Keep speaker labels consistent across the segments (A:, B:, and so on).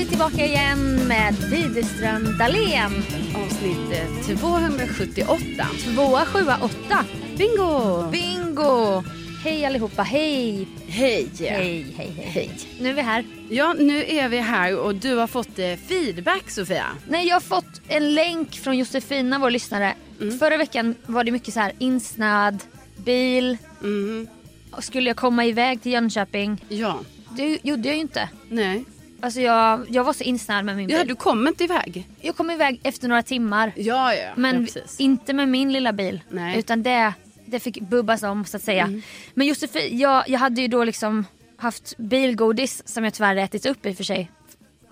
A: Vi tillbaka igen med Widerström Dahlén.
B: Avsnitt eh, 278.
A: 278.
B: Bingo!
A: Bingo! Hej allihopa, hej!
B: Hej!
A: Hej, hej, hej, hej. Nu är vi här.
B: Ja, nu är vi här och du har fått eh, feedback Sofia.
A: Nej, jag har fått en länk från Josefina, vår lyssnare. Förra veckan var det mycket så här insnöad, bil. Och skulle jag komma iväg till Jönköping?
B: Ja.
A: Det gjorde jag ju inte.
B: Nej.
A: Alltså jag, jag var så insnöad med min bil.
B: Ja, du kom inte iväg.
A: Jag kom iväg efter några timmar.
B: Ja, ja.
A: Men
B: ja,
A: inte med min lilla bil.
B: Nej.
A: Utan det, det fick bubbas om så att säga. Men Josefin, jag, jag hade ju då liksom haft bilgodis som jag tyvärr ätit upp i och för sig.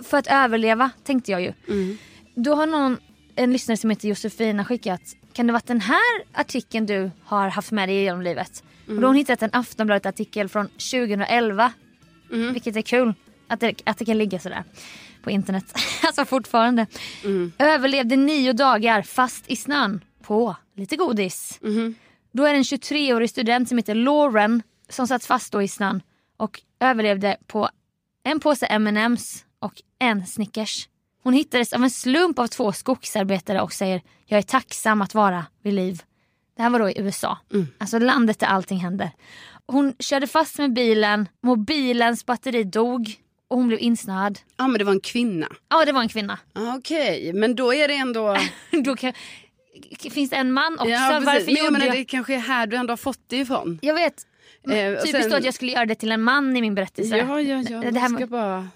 A: För att överleva tänkte jag ju. Då har någon, en lyssnare som heter Josefina skickat Kan det vara den här artikeln du har haft med dig genom livet? Och då har hon hittat en Aftonbladet artikel från 2011. Vilket är kul att det, att det kan ligga sådär på internet. alltså fortfarande. Överlevde nio dagar fast i snön på lite godis. Då är det en 23-årig student som heter Lauren som satt fast då i snön och överlevde på en påse M&M's och en Snickers. Hon hittades av en slump av två skogsarbetare och säger jag är tacksam att vara vid liv. Det här var då i USA. Alltså landet där allting händer. Hon körde fast med bilen, mobilens batteri dog och hon blev insnöad.
B: Ja, men det var en kvinna.
A: Ja det var en kvinna.
B: Ah, Okej, men då är det ändå...
A: då kan, finns det en man också?
B: ja.
A: Varför
B: Men jag menar,
A: jag...
B: det kanske är här du ändå har fått det ifrån.
A: Jag vet.
B: Eh,
A: Typiskt
B: sen-
A: då att jag skulle göra det till en man i min berättelse.
B: Ja, ja, ja.
A: Det
B: Det
A: här
B: ska bara...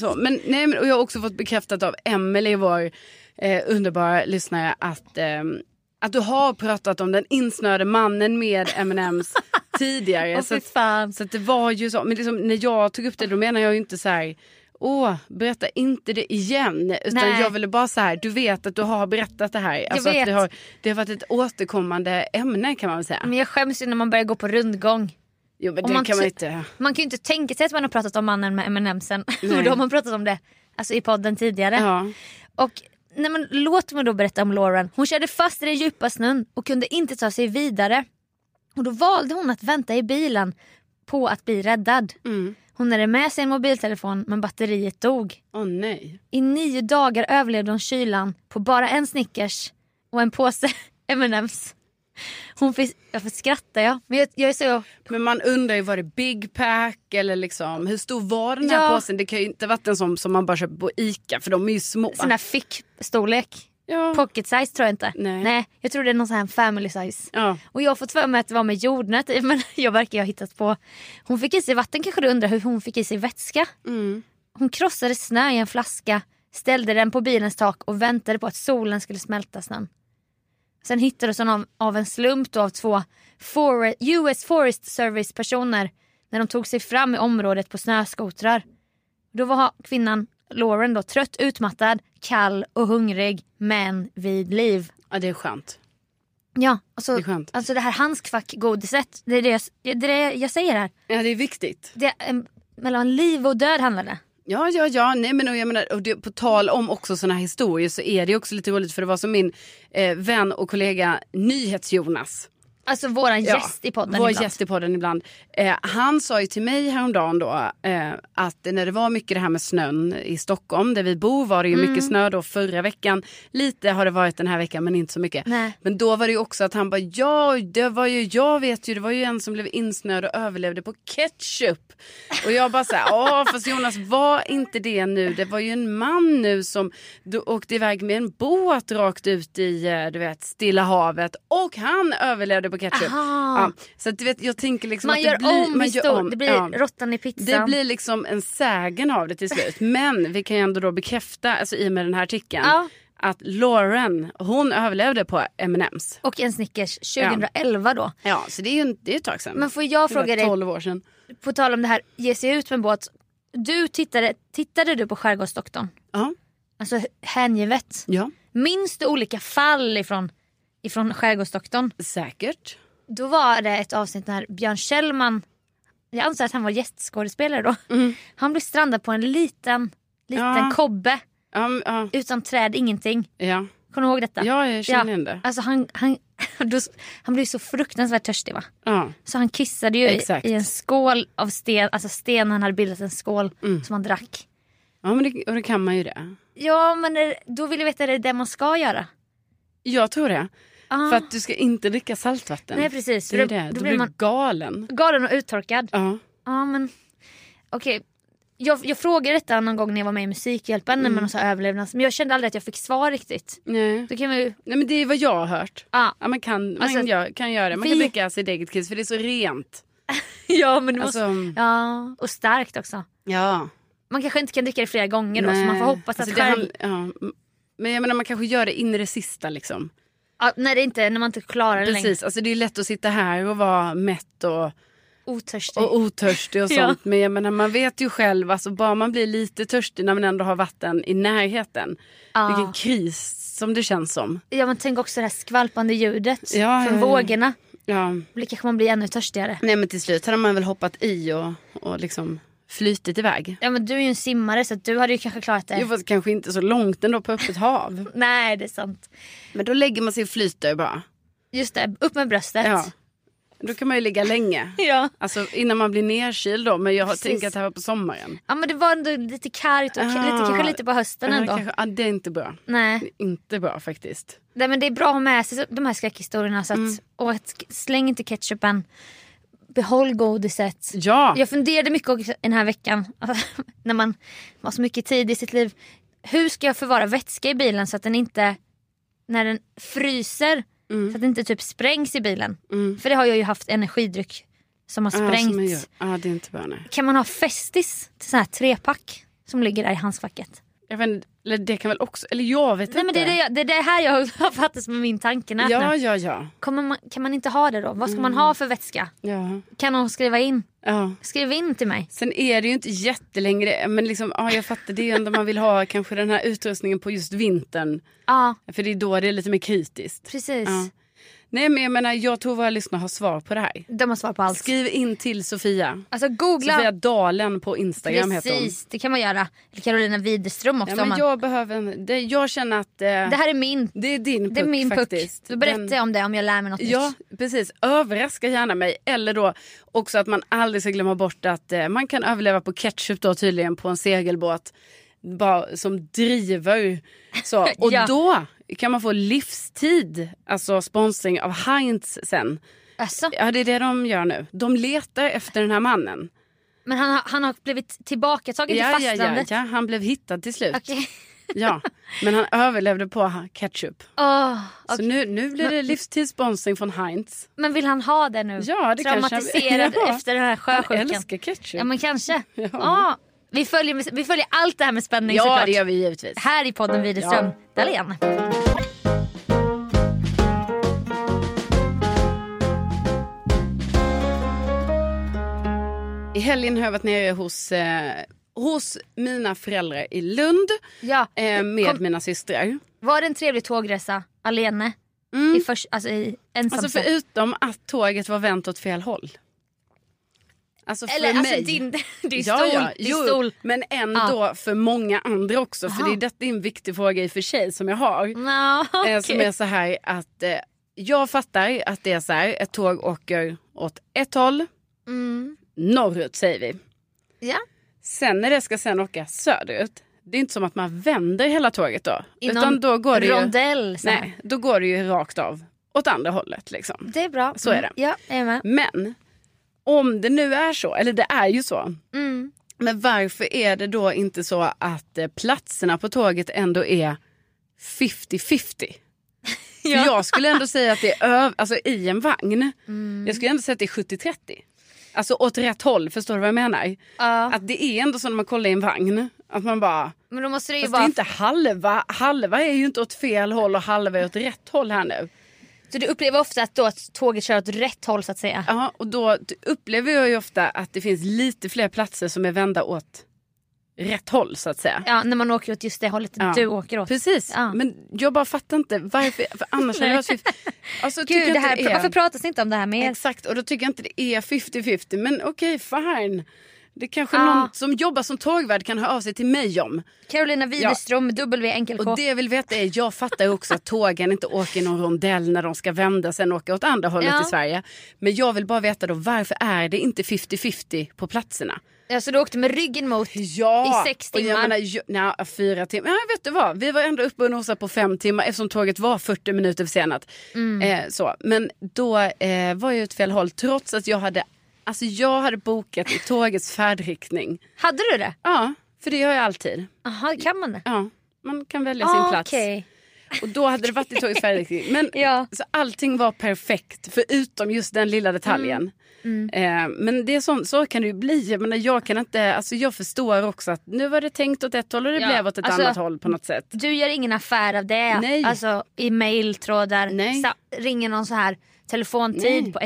B: Så. Men, nej, men, och jag har också fått bekräftat av Emelie, vår eh, underbara lyssnare, att, ehm, att du har pratat om den insnöade mannen med M&M's tidigare. Så, att, så att det var ju så. Men liksom, när jag tog upp det då menar jag ju inte så här... Åh, berätta inte det igen. Utan
A: Nej.
B: jag ville bara så här, du vet att du har berättat det här. Alltså det, har, det har varit ett återkommande ämne kan man väl säga.
A: Men jag skäms ju när man börjar gå på rundgång.
B: Jo men det
A: man
B: kan man inte...
A: Man kan ju inte tänka sig att man har pratat om mannen med M&M'sen. Då har man pratat om det alltså i podden tidigare.
B: Ja.
A: Och nej men, låt mig då berätta om Lauren. Hon körde fast i den djupa snön och kunde inte ta sig vidare. Och då valde hon att vänta i bilen på att bli räddad.
B: Mm.
A: Hon hade med sig en mobiltelefon men batteriet dog.
B: Åh nej.
A: I nio dagar överlevde hon kylan på bara en Snickers och en påse M&M's. Hon fick, jag får skratta jag. Men jag, jag är så...
B: Men man undrar ju, var det Big Pack eller liksom, hur stor var den här
A: Ja.
B: påsen? Det kan ju inte varit en sån som man bara köper på Ica för de är ju små.
A: Sån där fickstorlek.
B: ja.
A: Pocket size tror jag inte.
B: Nej.
A: jag tror det är någon sån här family size.
B: Ja.
A: Och jag har fått för mig att det var med jordnöt i men jag verkar ha hittat på. Hon fick i sig vatten kanske du undrar hur hon fick i sig vätska.
B: Mm.
A: Hon krossade snö i en flaska, ställde den på bilens tak och väntade på att solen skulle smälta snön. Sen hittades hon av, en slump då av två Forest, US Forest Service personer när de tog sig fram i området på snöskotrar. Då var kvinnan Lauren då trött, utmattad, kall och hungrig men vid liv.
B: Ja, det är skönt.
A: Ja, alltså,
B: Det är
A: alltså det här handskfack-godiset, det är det, jag, det är det jag säger här.
B: Ja, det är viktigt.
A: Det mellan liv och död handlar det.
B: Ja, ja, ja. Nej, men och jag menar, och det, på tal om också såna här historier så är det också lite roligt för det var som min eh, vän och kollega NyhetsJonas.
A: Alltså våran
B: Ja,
A: gäst i podden
B: Vår
A: ibland.
B: gäst i podden ibland. Eh, han sa ju till mig häromdagen då eh, att när det var mycket det här med snön i Stockholm där vi bor var det ju
A: Mm.
B: mycket snö då förra veckan. Lite har det varit den här veckan men inte så mycket.
A: Nej.
B: Men då var det ju också att han bara ja, det var ju, jag vet ju, det var ju en som blev insnöad och överlevde på ketchup. Och jag bara så här, ja fast Jonas var inte det nu. Det var ju en man nu som åkte iväg med en båt rakt ut i eh, du vet Stilla havet och han överlevde på ketchup. Ja, så att, du vet, jag tänker liksom
A: Man
B: att
A: gör
B: det blir,
A: om
B: man gör om.
A: det blir
B: Ja.
A: råttan i pizzan.
B: Det blir liksom en sägen av det till slut. Men vi kan ju ändå då bekräfta alltså, i och med den här artikeln
A: Ja.
B: att Lauren, hon överlevde på M&M's.
A: Och en Snickers 2011 då.
B: Ja, så det är ju det är ett tag sedan.
A: Men får jag
B: Det
A: fråga dig,
B: 12 år sedan.
A: på tal om det här ge sig ut med en båt. Du tittade, tittade du på Skärgårdsdoktorn?
B: Ja.
A: Alltså hängivet.
B: ja,
A: Minns du olika fall ifrån, ifrån Skärgårdsdoktorn?
B: säkert.
A: Då var det ett avsnitt när Björn Kjellman, jag anser att han var gästskådespelare då. Han blev strandad på en liten, liten
B: Mm. Ja.
A: kobbe
B: Ja, m- ja,
A: utan träd, ingenting.
B: ja.
A: Kommer du ihåg detta?
B: ja jag känner igen det.
A: Alltså han, han, då, han blev så fruktansvärt törstig va?
B: Ja.
A: Så han kissade ju i, i en skål av sten, alltså sten han hade bildat en skål
B: Mm.
A: som han drack.
B: ja, men det, och det kan man ju det.
A: Ja men är- då vill jag veta, är det det man ska göra?
B: Jag tror det.
A: Ah.
B: För att du ska inte dricka saltvatten.
A: Nej precis,
B: Det är
A: för
B: det.
A: då,
B: Då,
A: då
B: blir man galen.
A: galen och uttorkad.
B: Ja.
A: Ja men okej. Jag, jag frågade detta någon gång när jag var med i Musikhjälpen
B: Mm.
A: med någon överlevnads... Men jag kände aldrig att jag fick svar riktigt.
B: Nej.
A: Då kan vi.
B: Nej men det är vad jag har hört.
A: Ja.
B: Ja, man kan,
A: Alltså,
B: man gör, kan göra det. Man
A: vi-
B: kan dricka sitt eget kiss för det är så rent.
A: ja men det måste...
B: Alltså,
A: Ja och starkt också.
B: ja.
A: Man kanske inte kan dricka det flera gånger då så man får hoppas
B: Alltså,
A: att
B: det
A: själv...
B: handl- ja. Men jag menar man kanske gör det in i det sista liksom.
A: Ja, när, det inte, när man inte klarar det längre.
B: Precis, alltså det är lätt att sitta här och vara mätt och,
A: Otörstig.
B: och otörstig och
A: Ja.
B: sånt. Men jag menar man vet ju själv, alltså bara man blir lite törstig när man ändå har vatten i närheten.
A: Ja.
B: Vilken kris som det känns som.
A: Ja men tänk också det här skvalpande ljudet
B: Ja,
A: från
B: ja, ja.
A: vågorna.
B: Ja.
A: Då kanske man blir ännu törstigare.
B: Nej men till slut hade man väl hoppat i och, och liksom flytit iväg.
A: Ja men du är ju en simmare så du hade ju kanske klarat det.
B: Jo fast kanske inte så långt ändå på öppet hav.
A: Nej det är sant.
B: Men då lägger man sig och flyter bara.
A: Just det, upp med bröstet.
B: Ja. Då kan man ju ligga länge.
A: Ja.
B: Alltså innan man blir nerkyld då. Men jag
A: Precis.
B: tänkt att det här var på sommaren.
A: Ja men det var ändå lite kargt och
B: Ah.
A: lite, kanske lite på hösten
B: Ja,
A: ändå.
B: kanske, ja, det är inte bra.
A: Nej.
B: Inte bra faktiskt.
A: Nej men det är bra att ha med sig de här skräckhistorierna så att,
B: Mm.
A: och att släng inte ketchupen. Behåll godiset.
B: Ja.
A: Jag funderade mycket också den här veckan när man har så mycket tid i sitt liv. Hur ska jag förvara vätska i bilen så att den inte, när den fryser,
B: Mm.
A: så att den inte typ sprängs i bilen. För det har jag ju haft energidryck som har
B: Ja,
A: sprängts.
B: Ja, det är inte bra nej.
A: kan man ha Festis till sån här trepack som ligger där i handskfacket?
B: Jag vet, eller det kan väl också, eller jag vet
A: Nej
B: inte.
A: men det är det, det är det här jag har fattat som är min tanke.
B: Ja, ja, ja.
A: Kommer man, kan man inte ha det då? Vad ska man
B: Mm.
A: ha för vätska?
B: ja.
A: Kan någon skriva in?
B: ja.
A: Skriv in till mig.
B: Sen är det ju inte jättelängre, men liksom, ja, jag fattar, det är ju ändå man vill ha kanske den här utrustningen på just vintern.
A: Ja,
B: För det är då det är lite mer kritiskt.
A: precis.
B: Ja. Nej men jag menar, jag tror våra lyssnare har svar på det här.
A: De har svar på allt.
B: Skriv in till Sofia.
A: Alltså googla.
B: Sofia Dalen på Instagram heter hon.
A: Precis, det kan man göra. Carolina Widerström också.
B: Ja, men
A: man...
B: jag behöver en, det, jag känner att eh,
A: Det här är min.
B: det är din puck
A: Det är min puck.
B: faktiskt.
A: Då berättar
B: Den-
A: jag om det om jag lär mig något
B: Ja,
A: nytt.
B: precis. Överraska gärna mig. Eller då också att man aldrig ska glömma bort att eh, man kan överleva på ketchup då tydligen på en segelbåt. Bara, som driver. Så. Och
A: Ja.
B: då kan man få livstid, alltså sponsring av Heinz sen.
A: Alltså,
B: Ja, det är det de gör nu. De letar efter den här mannen.
A: men han, har- han har blivit tillbakatagen
B: Ja,
A: till
B: ja, ja,
A: fastlandet.
B: ja, han blev hittad till slut.
A: Okej.
B: Ja, men han överlevde på ketchup.
A: Åh,
B: Så nu, nu blir det livstidssponsring från Heinz.
A: Men vill han ha det nu?
B: Ja, det kanske-
A: Traumatiserad
B: Ja.
A: efter den här
B: Han
A: sjösjukan.
B: älskar ketchup.
A: Ja men kanske.
B: Ja.
A: Ja. Vi, följer, med- vi följer allt det här med spänning
B: Ja,
A: såklart.
B: det gör vi givetvis.
A: Här i podden Widerström
B: Ja.
A: Dahlén.
B: I helgen har jag varit nere hos eh, hos mina föräldrar i Lund
A: Ja.
B: eh, med
A: Kom-
B: mina systrar.
A: Var det en trevlig tågresa alene? I först, alltså i ensam
B: Alltså förutom att tåget var vänt åt fel håll. Alltså för
A: Eller
B: mig.
A: alltså din, din
B: Ja,
A: stol.
B: ja,
A: Din
B: jo,
A: stol.
B: Men ändå för många andra också. För
A: Aha.
B: det är, detta är en viktig fråga i och för sig som jag har.
A: Ja,
B: Eh, Som är så här att eh, jag fattar att det är så här. Ett tåg åker åt ett håll.
A: Mm.
B: Norrut säger vi.
A: Ja.
B: Sen när det ska sen åka söderut. Det är inte som att man vänder hela tåget då.
A: I
B: utan då går det ju,
A: rondell. Här.
B: nej, då går det ju rakt av åt andra hållet. Liksom.
A: Det är bra.
B: Så är det.
A: Mm. Ja, är.
B: Men om det nu är så, eller det är ju så.
A: Mm.
B: Men varför är det då inte så att eh, platserna på tåget ändå är 50-50? För jag skulle ändå säga att det är öv- alltså, i en vagn.
A: Mm.
B: Jag skulle ändå säga att det är 70-30. Alltså åt rätt håll, förstår du vad jag menar?
A: Ja.
B: Att det är ändå så när man kollar i en vagn. Att man bara,
A: Men då måste det ju
B: fast det är inte halva. Halva är ju inte åt fel håll och halva är åt rätt håll här nu.
A: Så du upplever ofta att, då att tåget kör åt rätt håll så att säga?
B: Ja, och då upplever jag ju ofta att det finns lite fler platser som är vända åt rätt håll så att säga.
A: Ja, när man åker åt just det hållet
B: Ja.
A: du åker åt.
B: Precis,
A: Ja.
B: men jag bara fattar inte varför. För annars hade jag alltså,
A: Gud,
B: jag
A: det
B: inte
A: här,
B: är...
A: varför pratas det inte om det här mer?
B: Exakt, och då tycker jag inte det är 50-50. Men okej, fine. Det kanske
A: Ja.
B: någon som jobbar som tågvärd kan höra av sig till mig om.
A: Carolina Widerström, W enkel K.
B: Och det jag vill veta är, jag fattar ju också att tågen inte åker i någon rondell när de ska vända sen åka åt andra hållet
A: Ja.
B: i Sverige. Men jag vill bara veta då, varför är det inte 50-50 på platserna?
A: Ja, så du åkte med ryggen mot
B: Ja,
A: i sex
B: och
A: timmar?
B: jag menar, nej, fyra timmar. Ja, vet du vad? Vi var ändå uppe och nosade på fem timmar eftersom tåget var 40 minuter försenat.
A: Mm.
B: Eh, så. Men då eh, var jag åt fel håll trots att jag hade, alltså jag hade bokat i tågets färdriktning.
A: Hade du det?
B: Ja, för det gör jag alltid.
A: Jaha, kan man det?
B: Ja, man kan välja sin
A: Ah,
B: plats.
A: okej.
B: Och då hade det varit i tågets färdriktning. Men
A: Ja.
B: så allting var perfekt förutom just den lilla detaljen.
A: Mm.
B: Eh, men det är sånt, så kan det ju bli. Jag, menar, jag, kan inte, alltså jag förstår också att nu var det tänkt åt ett håll och det
A: Ja,
B: blev åt ett
A: alltså-
B: annat håll på något sätt.
A: Du gör ingen affär av det?
B: Nej.
A: Alltså i mailtrådar?
B: Nej.
A: Sa- ringer någon så här telefontid
B: Nej.
A: på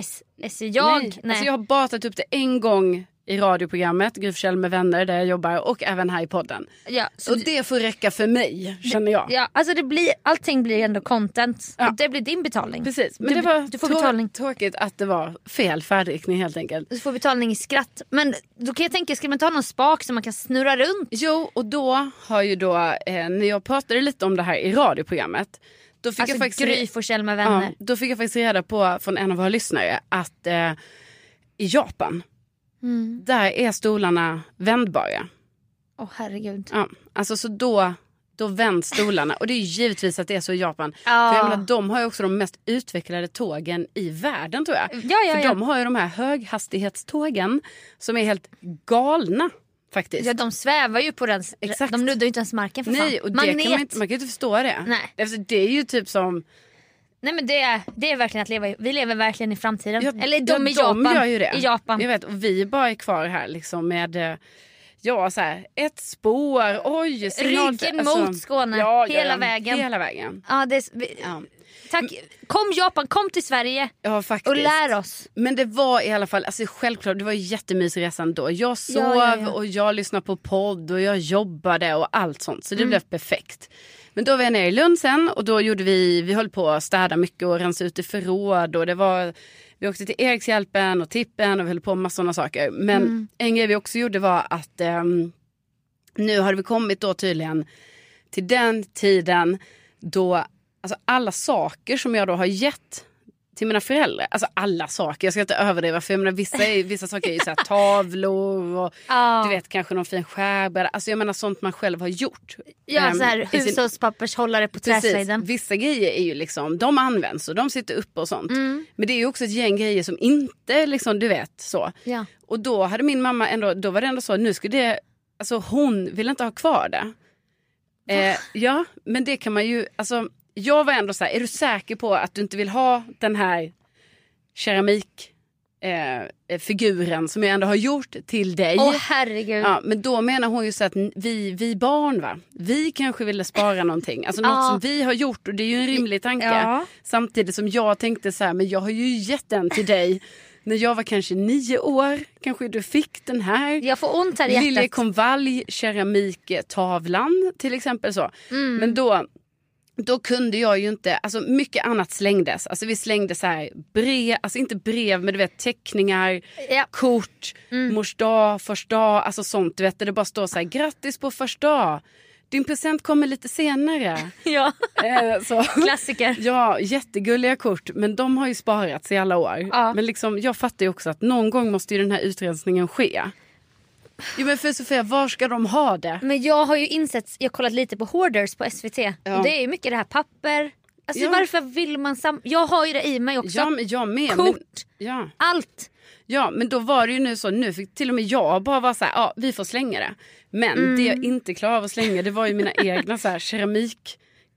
A: SJ? Jag?
B: Nej. Alltså jag har bara tagit upp det en gång i radioprogrammet Gry med vänner där jag jobbar och även här i podden.
A: ja, så
B: Och det får räcka för mig känner jag.
A: ja, alltså det blir, allting blir ändå content.
B: Ja.
A: Det blir din betalning.
B: Precis, men
A: du,
B: det var
A: du får betalning.
B: tråkigt att det var fel färdriktning helt enkelt.
A: Du får betalning i skratt. Men då kan jag tänka, ska man inte ha någon spak som man kan snurra runt?
B: Jo, och då har ju då, eh, när jag pratade lite om det här i radioprogrammet. Då fick
A: Alltså
B: jag faktiskt
A: Gry Forssell med vänner.
B: Ja, då fick jag faktiskt reda på från en av våra lyssnare att eh, i Japan,
A: Mm.
B: där är stolarna vändbara.
A: Åh herregud.
B: Ja, alltså så då, då vänds stolarna. Och det är ju givetvis att det är så i Japan.
A: Ja.
B: För jag menar, de har ju också de mest utvecklade tågen i världen tror jag.
A: Ja, ja,
B: För
A: ja.
B: de har ju de här höghastighetstågen som är helt galna faktiskt.
A: Ja, de svävar ju på den.
B: Exakt.
A: De nuddar ju inte ens marken för
B: Nej,
A: fan.
B: och det
A: Magnet.
B: kan man, inte, man kan ju inte förstå det.
A: Nej.
B: Alltså, det är ju typ som...
A: Nej men det är, det är verkligen att leva i, vi lever verkligen i framtiden.
B: Ja,
A: Eller de
B: ja,
A: i Japan.
B: gör ju det.
A: I Japan.
B: Jag vet, och vi bara är kvar här liksom med eh, ja, så här, ett spår, oj, signal,
A: Ryggen mot Skåne, hela vägen.
B: Hela vägen.
A: Ja, det vi,
B: Ja.
A: Tack. Kom Japan, kom till Sverige
B: Ja,
A: och lär oss.
B: Men det var i alla fall, alltså självklart, det var jättemysig resan då. Jag sov
A: Ja, ja,
B: och jag lyssnade på podd och jag jobbade och allt sånt. Så det
A: Mm.
B: blev perfekt. Men då var jag nere i Lund sen och då gjorde vi, vi höll på att städa mycket och rensa ut i förråd och det var vi åkte till Erikshjälpen och Tippen och vi höll på med massa sådana saker. Men
A: Mm.
B: en grej vi också gjorde var att ehm, nu hade vi kommit då tydligen till den tiden då alltså alla saker som jag då har gett till mina föräldrar, alltså alla saker, jag ska inte överdriva för jag menar, vissa, är, vissa saker är ju så här tavlor och
A: Ja.
B: du vet kanske någon fin skärbräda, alltså jag menar sånt man själv har gjort.
A: Ja,
B: Ehm,
A: så här, hushållspappershållare på träslöjden.
B: Vissa grejer är ju liksom, de används och de sitter uppe och sånt.
A: Mm.
B: Men det är ju också ett gäng grejer som inte liksom, du vet så.
A: Ja.
B: Och då hade min mamma ändå, då var det ändå så, nu skulle det, alltså hon ville inte ha kvar det. Eh, ja, men det kan man ju, alltså jag var ändå så här, är du säker på att du inte vill ha den här keramik eh, figuren som jag ändå har gjort till dig?
A: Åh herregud.
B: Ja, men då menar hon ju så att vi, vi barn va, vi kanske ville spara någonting. Alltså något
A: Ja.
B: som vi har gjort och det är ju en rimlig tanke.
A: Ja.
B: Samtidigt som jag tänkte så här, men jag har ju gett den till dig när jag var kanske nio år kanske du fick den här.
A: Jag får ont här i hjärtat.
B: Liljekonvalj keramiktavlan till exempel så.
A: Mm.
B: Men då, då kunde jag ju inte, alltså mycket annat slängdes. Alltså vi slängde så här brev, alltså inte brev men du vet teckningar,
A: Ja. Mm.
B: kort, mors dag, första dag, alltså sånt du vet där det bara står så här grattis på första dag. Din present kommer lite senare.
A: Ja,
B: eh, så.
A: klassiker.
B: Ja, jättegulliga kort. Men de har ju sparats i alla år.
A: Ja.
B: Men liksom, jag fattar ju också att någon gång måste ju den här utrensningen ske. Jo men för Sofia, var ska de ha det?
A: Men jag har ju insett, jag har kollat lite på Hoarders på SVT. Och det är ju mycket det här papper. Alltså
B: Ja.
A: varför vill man sam... Jag har ju det i mig också.
B: Ja, jag med.
A: Kort.
B: Men, ja.
A: Allt.
B: ja, men då var det ju nu så. Nu fick till och med jag bara vara så här, ja vi får slänga det. Men
A: Mm.
B: det jag inte klarade av att slänga det var ju mina egna så här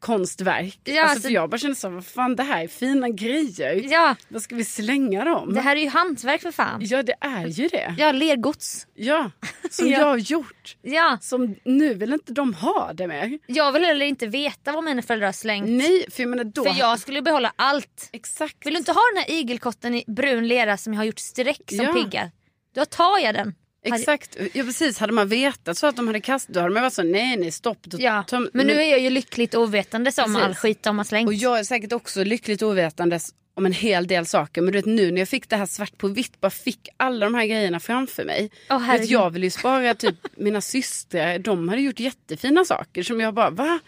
B: keramikkonstverk.
A: Ja,
B: alltså,
A: alltså-
B: för jag bara kände så vad fan det här är fina grejer.
A: Ja,
B: Vad ska vi slänga dem?
A: det här är ju hantverk för fan.
B: Ja det är ju det.
A: Ja, lergods.
B: Ja, som
A: Ja.
B: jag har gjort.
A: Ja,
B: Som nu vill inte de ha det mer.
A: jag vill heller inte veta vad mina föräldrar har slängt.
B: Nej, för jag menar då...
A: För jag skulle behålla allt.
B: Exakt.
A: Vill du inte ha den här igelkotten i brun lera som jag har gjort streck som
B: Ja.
A: piggar? Då tar jag den.
B: Exakt, ja precis. Hade man vetat så att de hade kastat, då hade man varit så nej nej stopp.
A: Ja.
B: töm-
A: Men nu är jag ju lyckligt ovetande om
B: Precis.
A: all skit de har slängt.
B: Och jag är säkert också lyckligt ovetandes om en hel del saker. Men du vet nu när jag fick det här svart på vitt, bara fick alla de här grejerna framför mig. Du vet, jag vill ju spara typ mina systrar, de hade gjort jättefina saker som jag bara va?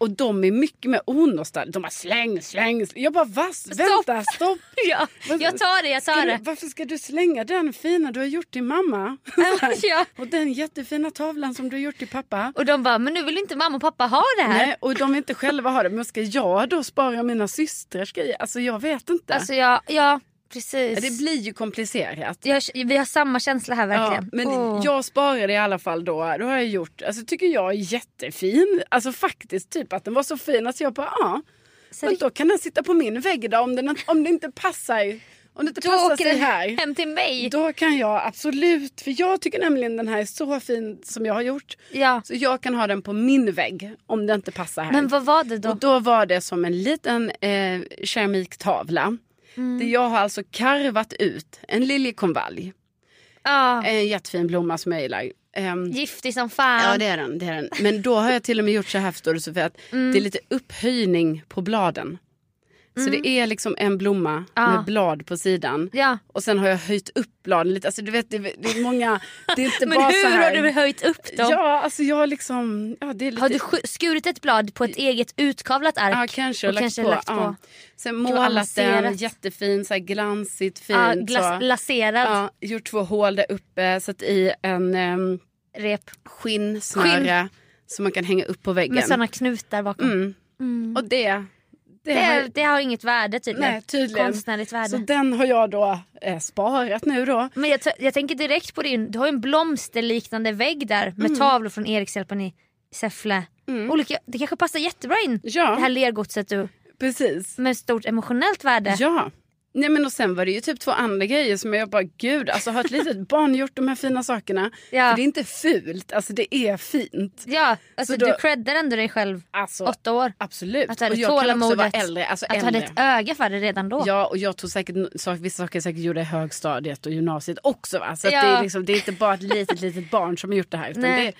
B: Och de är mycket mer onostalgiska. De bara släng, släng. släng. Jag bara va? Vänta, stopp.
A: Ja, jag tar det, jag tar
B: du,
A: det.
B: varför ska du slänga den fina du har gjort till mamma?
A: Ja.
B: Och den jättefina tavlan som du har gjort till pappa.
A: Och de bara, men nu vill inte mamma och pappa ha det här.
B: Nej, och de vill inte själva ha det. Men ska jag då spara mina systrars grejer? Alltså jag vet inte.
A: Alltså jag, ja precis.
B: Ja, det blir ju komplicerat.
A: jag, vi har samma känsla här
B: Ja,
A: verkligen.
B: men
A: Åh.
B: jag sparade i alla fall då. Då har jag gjort, alltså tycker jag är jättefin. Alltså faktiskt typ att den var så fin att jag bara ja.
A: Så
B: Men då kan den sitta på min vägg idag om, den, om det inte passar. Om det inte
A: då
B: passar sig här.
A: hem till mig.
B: Då kan jag absolut, för jag tycker nämligen den här är så fin som jag har gjort.
A: Ja.
B: Så jag kan ha den på min vägg om det inte passar här.
A: Men vad var det då?
B: Och då var det som en liten eh, keramiktavla.
A: Mm.
B: Där jag har alltså karvat ut en liljekonvalj.
A: Ja,
B: En jättefin blomma som jag gillar. Ehm,
A: giftig som fan.
B: ja det är, den, det är den. Men då har jag till och med gjort så här förstår du Sofia, att
A: Mm.
B: det är lite upphöjning på bladen. Så det är liksom en blomma
A: Mm. Ja.
B: med blad på sidan.
A: Ja.
B: Och sen har jag höjt upp bladen lite. Alltså du vet det, det är många, det är inte
A: Men
B: bara
A: hur
B: så här.
A: har du höjt upp dem?
B: Ja alltså jag har liksom, ja det är lite.
A: Har du sk- skurit ett blad på ett eget utkavlat ark?
B: Ja kanske och,
A: och kanske
B: på.
A: lagt på.
B: Ja. Sen målat den jättefin, så här glansigt fint.
A: Ja, glas- laserad
B: Ja, gjort två hål där uppe, satt i en um,
A: rep
B: skinnsnöre som man kan hänga upp på väggen.
A: med sådana knutar bakom.
B: Mm. Och det, det,
A: Det,
B: har
A: det har inget värde tydligen.
B: nej, tydligen.
A: Konstnärligt värde.
B: Så den har jag då eh, sparat nu då.
A: Men jag, jag tänker direkt på din, du har ju en blomsterliknande vägg där med
B: Mm.
A: tavlor från Erikshjälpen i Säffle. Olika, det kanske passar jättebra in
B: Ja.
A: det här lergodset du
B: Precis.
A: med stort emotionellt värde.
B: Ja. Nej men och sen var det ju typ två andra grejer som jag bara gud alltså har ett litet barn gjort de här fina sakerna.
A: Ja.
B: För det är inte fult, alltså det är fint.
A: Ja, alltså
B: Så då-
A: du creddar ändå dig själv
B: Alltså,
A: åtta år.
B: Absolut.
A: Att du hade
B: och jag kan också vara äldre. Alltså
A: att du hade ett öga för det redan då.
B: Ja och jag tog säkert sak, vissa saker säkert gjorde i högstadiet och gymnasiet också. Va? Så
A: Ja.
B: det, är liksom, det är inte bara ett litet litet barn som har gjort det här. Utan
A: Nej.
B: det,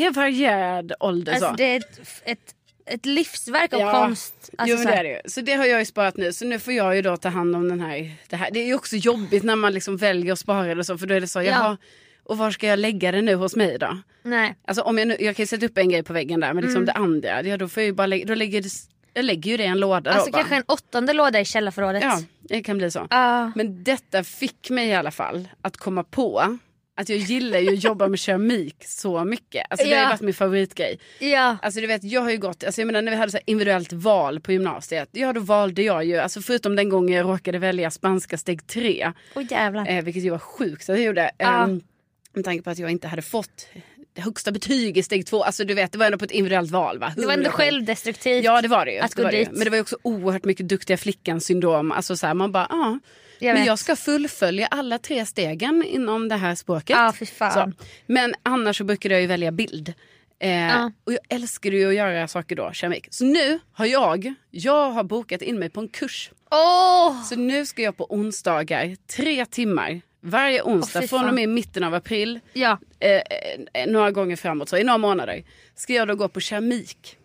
B: det är varierad ålder.
A: alltså,
B: så.
A: det är ett, ett, ett livsverk av
B: Ja.
A: konst. Alltså,
B: jo, men
A: så
B: det är det ju. Så det har jag ju sparat nu. Så nu får jag ju då ta hand om den här. Det, här. det är ju också jobbigt när man liksom väljer att spara det så. För då är det så,
A: Ja.
B: jaha, och var ska jag lägga det nu hos mig då?
A: Nej.
B: Alltså om jag nu, jag kan ju sätta upp en grej på väggen där. Men liksom det andra, ja, då får jag ju bara lägga, då lägger det, jag lägger ju det i en låda
A: Alltså
B: då bara.
A: kanske en åttonde låda i källarförrådet.
B: Ja, det kan bli så.
A: Ah.
B: Men detta fick mig i alla fall att komma på att jag gillar ju att jobba med keramik så mycket. Alltså det har
A: Ja.
B: varit min favoritgrej.
A: ja.
B: Alltså du vet, jag har ju gått, alltså jag menar när vi hade så individuellt val på gymnasiet. Ja då valde jag ju, alltså förutom den gången jag råkade välja spanska steg 3.
A: Oj jävlar.
B: Eh, vilket ju var sjukt att jag gjorde.
A: Ja.
B: Eh, med tanke på att jag inte hade fått högsta betyg i steg 2. Alltså du vet, det var ändå på ett individuellt val va?
A: det var ändå
B: 100 poäng.
A: självdestruktivt.
B: Ja det var det ju.
A: Att
B: det
A: gå
B: det
A: dit.
B: Men det var också oerhört mycket duktiga flickan syndrom. Alltså så här, man bara, ja.
A: Jag
B: Men jag ska fullfölja alla tre stegen inom det här språket.
A: Ja, fy fan.
B: Så. Men annars så brukade jag ju välja bild. Eh,
A: Ja.
B: Och jag älskade ju att göra saker då, keramik. Så nu har jag, jag har bokat in mig på en kurs.
A: Åh!
B: Så nu ska jag på onsdagar, tre timmar, varje onsdag
A: fy
B: från och med mitten av april,
A: Ja,
B: eh, eh, några gånger framåt, så i några månader, ska jag då gå på keramik.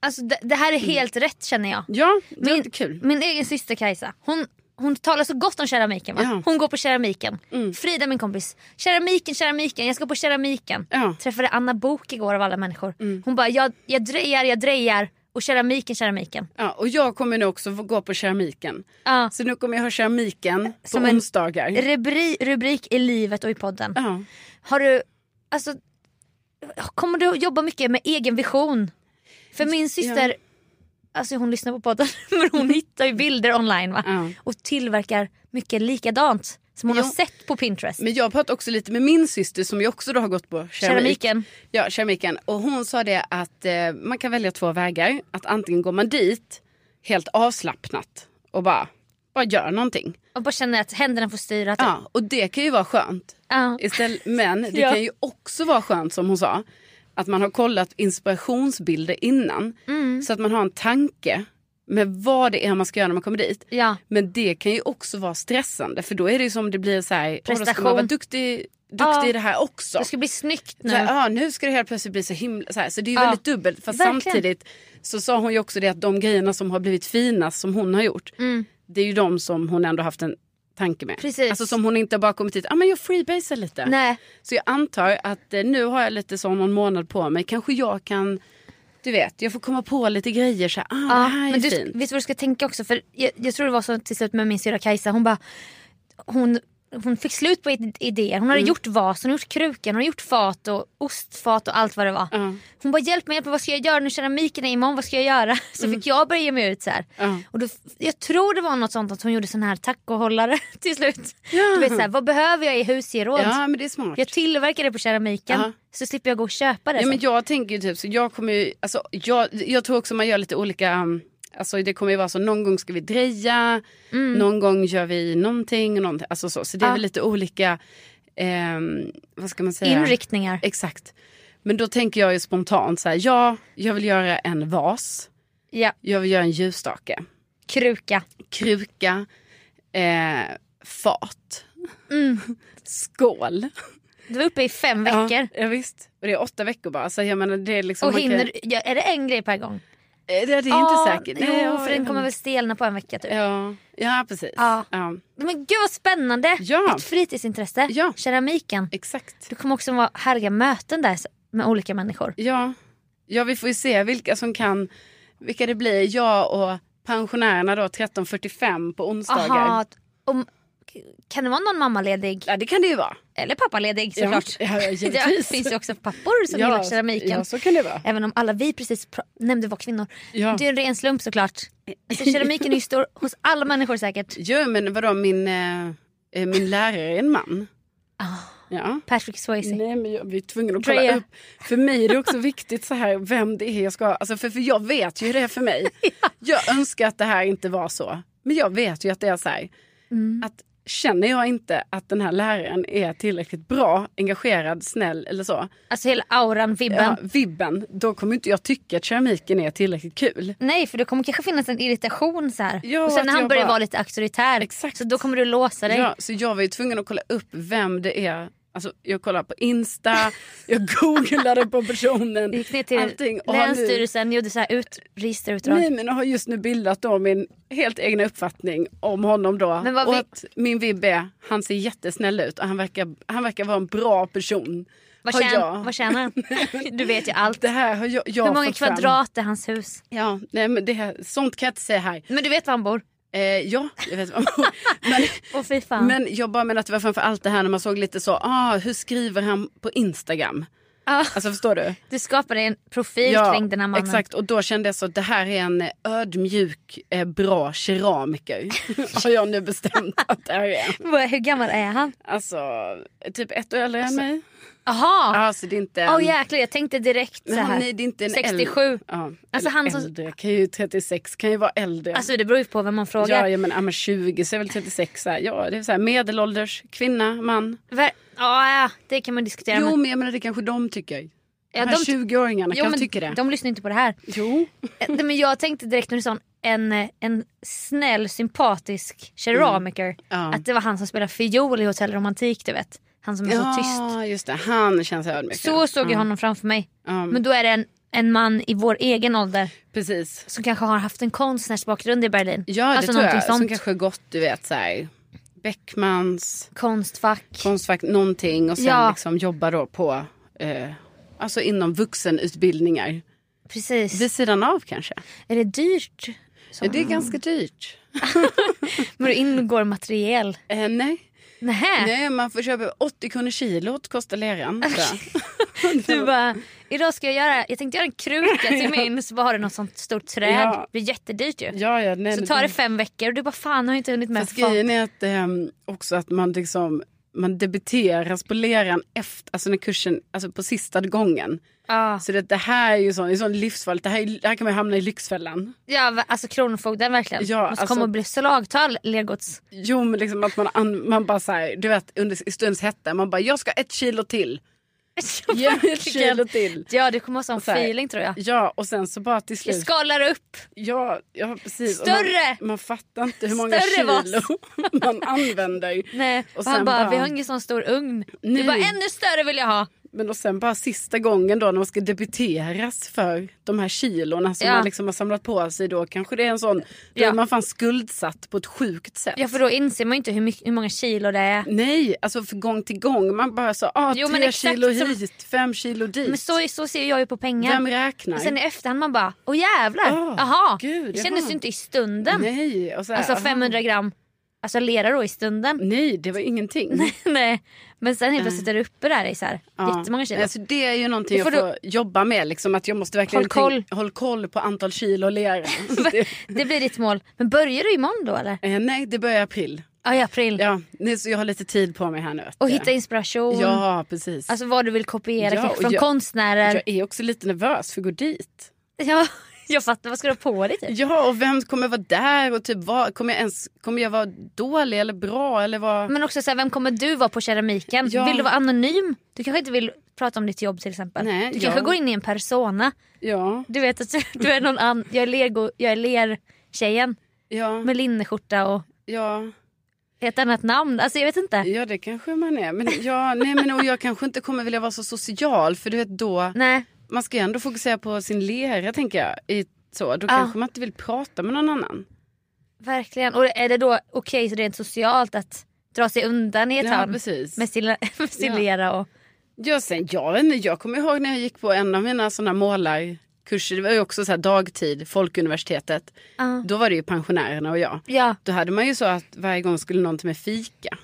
A: alltså det, det här är helt rätt känner jag.
B: Ja, det
A: Min,
B: kul.
A: min egen syster Kajsa, hon, hon talar så gott om keramiken va?
B: Ja.
A: Hon går på keramiken. Frida min kompis, keramiken, keramiken, jag ska på keramiken.
B: Ja.
A: Träffade Anna Bok igår av alla människor. Hon bara, jag, jag drejar, jag drejar och keramiken, keramiken.
B: Ja, och jag kommer nu också gå på keramiken.
A: Ja.
B: Så nu kommer jag ha keramiken på
A: Som en-
B: onsdagar.
A: Rubri, rubrik i livet och i podden.
B: Ja.
A: Har du, alltså, kommer du jobba mycket med egen vision? För min syster, alltså hon lyssnar på podden, men hon hittar ju bilder online va?
B: Ja.
A: Och tillverkar mycket likadant som hon
B: Jo.
A: har sett på Pinterest.
B: Men jag pratade också lite med min syster som ju också då har gått på keramik.
A: Keramiken.
B: Ja, keramiken. Och hon sa det att eh, man kan välja två vägar. Att antingen går man dit helt avslappnat och bara, bara gör någonting.
A: Och bara känner att händerna får styra. Typ.
B: Ja, och det kan ju vara skönt.
A: Ja.
B: Istället, men det
A: Ja.
B: kan ju också vara skönt som hon sa. Att man har kollat inspirationsbilder innan.
A: Mm.
B: Så att man har en tanke med vad det är man ska göra när man kommer dit.
A: Ja.
B: Men det kan ju också vara stressande för då är det ju som det blir så här, åh, då ska man
A: Prestation.
B: vara duktig, duktig
A: Ja.
B: i det här också.
A: Det ska bli snyggt nu.
B: Så, här, ja, nu ska det helt plötsligt bli så himla... Så, här, så det är ju
A: Ja.
B: väldigt dubbelt. Fast
A: Verkligen.
B: samtidigt så sa hon ju också det att de grejerna som har blivit finast som hon har gjort. Det är ju de som hon ändå haft en tanke med.
A: Mm. Precis.
B: Alltså som hon inte bara kommit hit, ah, men jag freebasar lite.
A: Nej.
B: Så jag antar att eh, nu har jag lite så någon månad på mig. Kanske jag kan, du vet, jag får komma på lite grejer så här, ah, det
A: Ja,
B: här är
A: men du,
B: fint.
A: vet du vad du ska tänka också? För jag, jag tror det var så till slut med min syrra Kajsa. Hon bara, hon, hon fick slut på id- idéer. Hon hade
B: Mm.
A: gjort vas, hon hade gjort krukan, hon hade gjort fat och ostfat och allt vad det var.
B: Ja.
A: Hon bara hjälp mig, hjälp mig, vad ska jag göra nu? Keramiken är imorgon, vad ska jag göra? Så fick jag börja ge mig ut så.
B: Mm. Ja.
A: Och då, jag tror det var något sånt att hon gjorde sån här tacohållare till slut. Du vet så här, vad behöver jag i husgeråd?
B: Ja men det är smart.
A: Jag tillverkar det på keramiken
B: Ja.
A: så slipper jag gå och köpa det.
B: Ja, men jag tänker ju typ så jag kommer ju, alltså, jag, jag tror också man gör lite olika, um, alltså det kommer ju vara så någon gång ska vi dreja, någon gång gör vi någonting, och någonting alltså så, så det är
A: Ja.
B: väl lite olika, ehm, vad ska man säga?
A: Inriktningar.
B: Exakt. Men då tänker jag ju spontant så här, ja, jag vill göra en vas,
A: Ja,
B: jag vill göra en ljusstake,
A: kruka.
B: kruka, eh, fat,
A: Mm.
B: skål.
A: Du var uppe i fem veckor.
B: Ja, ja, visst. Och det är åtta veckor bara. Så jag menar, det är liksom,
A: Och
B: kan-
A: hinner, ja, är det en grej per gång?
B: Eh, Det är inte
A: Ja,
B: säkert.
A: Jo,
B: Nej, ja,
A: för den kommer väl stelna på en vecka typ.
B: Ja, ja precis.
A: Ja.
B: Ja.
A: Men gud vad spännande!
B: Ja.
A: Ett fritidsintresse.
B: Ja.
A: Keramiken.
B: Exakt.
A: Du kommer också vara härliga möten där med olika människor.
B: Ja. ja, vi får ju se vilka som kan, vilka det blir. Jag och pensionärerna då 13.45 på onsdagar.
A: Aha, kan det vara någon mammaledig?
B: Ja, det kan det ju vara.
A: Eller pappaledig såklart.
B: Ja, ja,
A: det finns ju också pappor som gillar keramiken.
B: Ja, så kan det vara.
A: Även om alla vi precis pr- nämnde var kvinnor.
B: Ja.
A: Det är en ren slump såklart. Alltså, keramiken är ju stor hos alla människor säkert.
B: Jo, men vadå, min, eh, eh, min lärare är en man.
A: Ah.
B: Ja.
A: Patrick Swayze.
B: Nej men jag blir tvungen att kolla
A: Drea.
B: upp. För mig är det också viktigt så här vem det är jag ska alltså för, för jag vet ju hur det är för mig. Jag önskar att det här inte var så. Men jag vet ju att det är så här.
A: Mm.
B: Att känner jag inte att den här läraren är tillräckligt bra, engagerad, snäll eller så.
A: Alltså hela auran, vibben.
B: Ja, vibben, då kommer inte jag tycka att keramiken är tillräckligt kul.
A: Nej för det kommer kanske finnas en irritation så här.
B: Ja,
A: och sen när han börjar
B: bara-
A: vara lite auktoritär.
B: Exakt.
A: Så då kommer du låsa dig.
B: Ja, så jag var ju tvungen att kolla upp vem det är. Alltså, jag kollade på Insta, jag googlade på personen.
A: Gick ner till
B: allting, och har nu-
A: Länsstyrelsen, gjorde så här ut, registerutdrag.
B: Nej men jag har just nu bildat då min helt egna uppfattning om honom då.
A: Men vad
B: och
A: vi-
B: att min vibb är, han ser jättesnäll ut och han verkar, han verkar vara en bra person.
A: vad, tjän,
B: jag.
A: vad tjänar han? Du vet ju allt.
B: Det här har jag, jag
A: Hur många
B: fått fram.
A: kvadrat är hans hus?
B: Ja, nej men det här, sånt kan jag inte säga här.
A: Men du vet var han bor?
B: Eh, ja, jag vet men,
A: fan.
B: men jag bara menar att det var framför allt det här när man såg lite så, ah, hur skriver han på Instagram?
A: Ah,
B: Alltså förstår du?
A: du skapade en profil kring den här mannen.
B: exakt. Och då kände jag så det här är en ödmjuk, eh, bra keramiker. har jag nu bestämt att det här är.
A: Hur gammal är han?
B: Alltså, typ ett år äldre än mig.
A: Jaha!
B: Alltså det är inte...
A: Åh jäklar jag tänkte direkt så här.
B: nej, det är inte en
A: 67.
B: Äldre. Ja,
A: Alltså, han som-
B: äldre kan ju 36, kan ju vara äldre.
A: Alltså det beror ju på vem man frågar.
B: ja, ja, men, ja, men 20 så är väl 36 så här. Ja, det är så här medelålders kvinna, man.
A: Ver- ja, ja, det kan man diskutera.
B: Jo,
A: men
B: men jag menar det kanske de tycker.
A: Ja,
B: de här
A: de-
B: 20-åringarna
A: Jo, men
B: tycker det.
A: De lyssnar inte på det här.
B: Jo.
A: Eh, men jag tänkte direkt när du sa en, en, en snäll, sympatisk keramiker.
B: Ja.
A: Att det var han som spelar fiol i Hotell Romantik, du vet. Han som är så tyst.
B: Ja, just det. Han känns ödmjuk.
A: Så såg jag honom framför mig.
B: Ja.
A: Men då är det en, en man i vår egen ålder
B: Precis.
A: som kanske har haft en konstnärsbakgrund i Berlin.
B: Ja, det
A: alltså
B: tror jag.
A: någonting
B: Som
A: sånt.
B: kanske gått, du vet, så här, Beckmans
A: Konstfack.
B: konstfack, någonting och sen
A: Ja.
B: liksom jobba då på, eh, alltså inom vuxenutbildningar.
A: Precis.
B: Vid sidan av kanske.
A: Är det dyrt? Så.
B: Ja, det är ganska dyrt.
A: Men då ingår materiel.
B: Eh, nej.
A: Nähä.
B: nej, man får köpa 80 kronor kilot kostar leran.
A: Du bara, idag ska jag göra, jag tänkte göra en kruka till min så bara har du något sånt stort träd.
B: Ja.
A: Det blir jättedyrt ju.
B: ja, ja, nej,
A: så tar det fem veckor och du bara fan har jag inte hunnit med.
B: Grejen är att ehm, också att man liksom man debiteras på leran efter, alltså när kursen, alltså på sista gången.
A: Ja.
B: Så det, det här är ju sån, det sån livsfarligt, det här, är- det här kan man hamna i Lyxfällan.
A: Ja alltså Kronofogden verkligen.
B: Ja,
A: Måste
B: alltså-
A: komma och bli slagtal legots.
B: Jo men liksom att man, an, man bara såhär, du vet under i stundens hetta, man bara jag ska ett kilo till. Ge mig ett kilo till.
A: Ja du kommer ha sån
B: Så här,
A: feeling tror jag.
B: Ja och sen så bara till
A: Jag
B: slut.
A: skalar upp.
B: Ja, ja precis.
A: Större!
B: Man, man fattar inte hur många
A: Större vas.
B: kilo man använder.
A: Nej.
B: Och
A: Och han bara,
B: bara-
A: vi har ingen sån stor ugn. Du
B: Nej.
A: bara ännu större vill jag ha.
B: Men och sen bara sista gången då när man ska debiteras för de här kilorna som
A: Ja.
B: man liksom har samlat på sig då kanske det är en sån, då
A: Ja.
B: är man fan skuldsatt på ett sjukt sätt.
A: Ja för då inser man ju inte hur, mycket, hur många kilo det är.
B: Nej, alltså för gång till gång. Man bara så, ah,
A: Jo,
B: tre kilo
A: som-
B: hit, fem kilo dit.
A: Men så, så ser jag ju på pengar.
B: Vem räknar?
A: Och sen i efterhand man bara, åh jävlar,
B: Åh,
A: jaha.
B: gud,
A: det kändes ju inte i stunden.
B: Nej, och så här,
A: Alltså
B: aha.
A: 500 gram alltså lera då i stunden.
B: Nej, det var ingenting.
A: Nej. Men sen helt plötsligt är du uppe där i så här,
B: Ja.
A: jättemånga kilo.
B: Alltså, det är ju någonting
A: får
B: jag får jobba med. Liksom, att jag måste verkligen
A: Håll koll.
B: tänka- håll koll på antal kilo lera. det,
A: Det blir ditt mål. Men börjar du imorgon då eller?
B: eh, nej, det börjar i april.
A: Ja i april.
B: Ja, så jag har lite tid på mig här nu.
A: Och
B: du.
A: hitta inspiration.
B: Ja, precis.
A: Alltså vad du vill kopiera
B: Ja,
A: från
B: jag-
A: konstnärer.
B: jag är också lite nervös för att gå dit.
A: Ja, jag fattar. Vad ska du ha på dig typ?
B: Ja, och vem kommer vara där? Och typ, vad, kommer, jag ens, kommer jag vara dålig eller bra? Eller vad?
A: Men också så här, vem kommer du vara på keramiken?
B: Ja.
A: Vill du vara anonym? Du kanske inte vill prata om ditt jobb till exempel.
B: Nej,
A: du
B: ja.
A: kanske går in i en persona.
B: Ja,
A: Du vet att du är någon annan. Jag är, lego, jag är lertjejen
B: ja,
A: med linneskjorta och
B: ja,
A: ett annat namn. Alltså jag vet inte.
B: ja, det kanske man är. Men, ja, nej, men och jag kanske inte kommer vilja vara så social. För du vet då,
A: Nej.
B: Man ska ju ändå fokusera på sin lera tänker jag. I, så, då kanske man inte vill prata med någon annan.
A: Verkligen. Och är det då okej så rent socialt att dra sig undan i ett
B: Ja,
A: hörn med sin, med sin
B: Ja.
A: lera och...
B: Ja, sen, jag, jag kommer ihåg när jag gick på en av mina såna målarkurser. Det var ju också så dagtid, Folkuniversitetet.
A: Ja.
B: Då var det ju pensionärerna och jag.
A: Ja,
B: Då hade man ju så att varje gång skulle någon till med fika.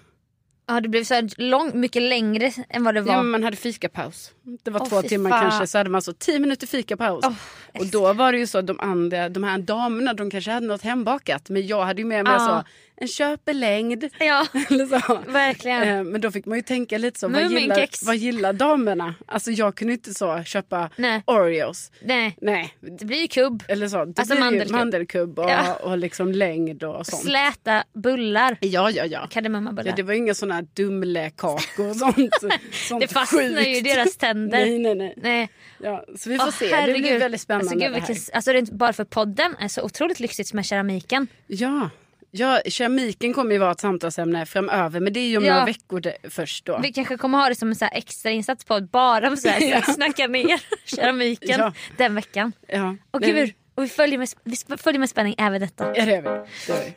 A: Ja, det blev så lång, mycket längre än vad det var.
B: Ja, man hade fikapaus. Det var
A: Åh,
B: två timmar
A: fan.
B: kanske. Så hade man så tio minuter fikapaus.
A: Åh,
B: och då var det ju så att de andra, de här damerna, de kanske hade något hembakat. Men jag hade ju med mig
A: Ja.
B: så, en köpelängd.
A: Ja,
B: Eller så.
A: verkligen.
B: Eh, Men då fick man ju tänka lite så, vad gillar, vad gillar damerna? Alltså jag kunde inte så köpa
A: Nej.
B: Oreos.
A: Nej,
B: Nej,
A: det blir ju kubb.
B: eller så. Det
A: Alltså
B: blir
A: mandelkubb.
B: mandelkubb och,
A: Ja.
B: och liksom längd och sånt.
A: Släta bullar.
B: Ja, ja, ja.
A: Kardemummabullar.
B: ja det var inga såna dumlekakor och sånt. sånt
A: Det fastnar ju i deras tänder.
B: Nej, nej, nej.
A: Nej.
B: Ja, så vi får
A: Åh,
B: se. Det
A: herregud.
B: blir väldigt spännande.
A: Alltså, gud,
B: det
A: vilken, alltså, det är inte bara för podden är så otroligt lyxigt med keramiken.
B: Ja. Ja, keramiken kommer ju vara ett samtalsämne framöver. Men det är ju om
A: Ja.
B: några veckor det, först då.
A: Vi kanske kommer ha det som en så här extra insats podd bara för så här,
B: Ja.
A: snacka ner keramiken
B: Ja.
A: den veckan.
B: Ja.
A: Och, gud, och vi, följer med, vi följer med spänning även detta.
B: Ja, det gör vi. Det gör vi.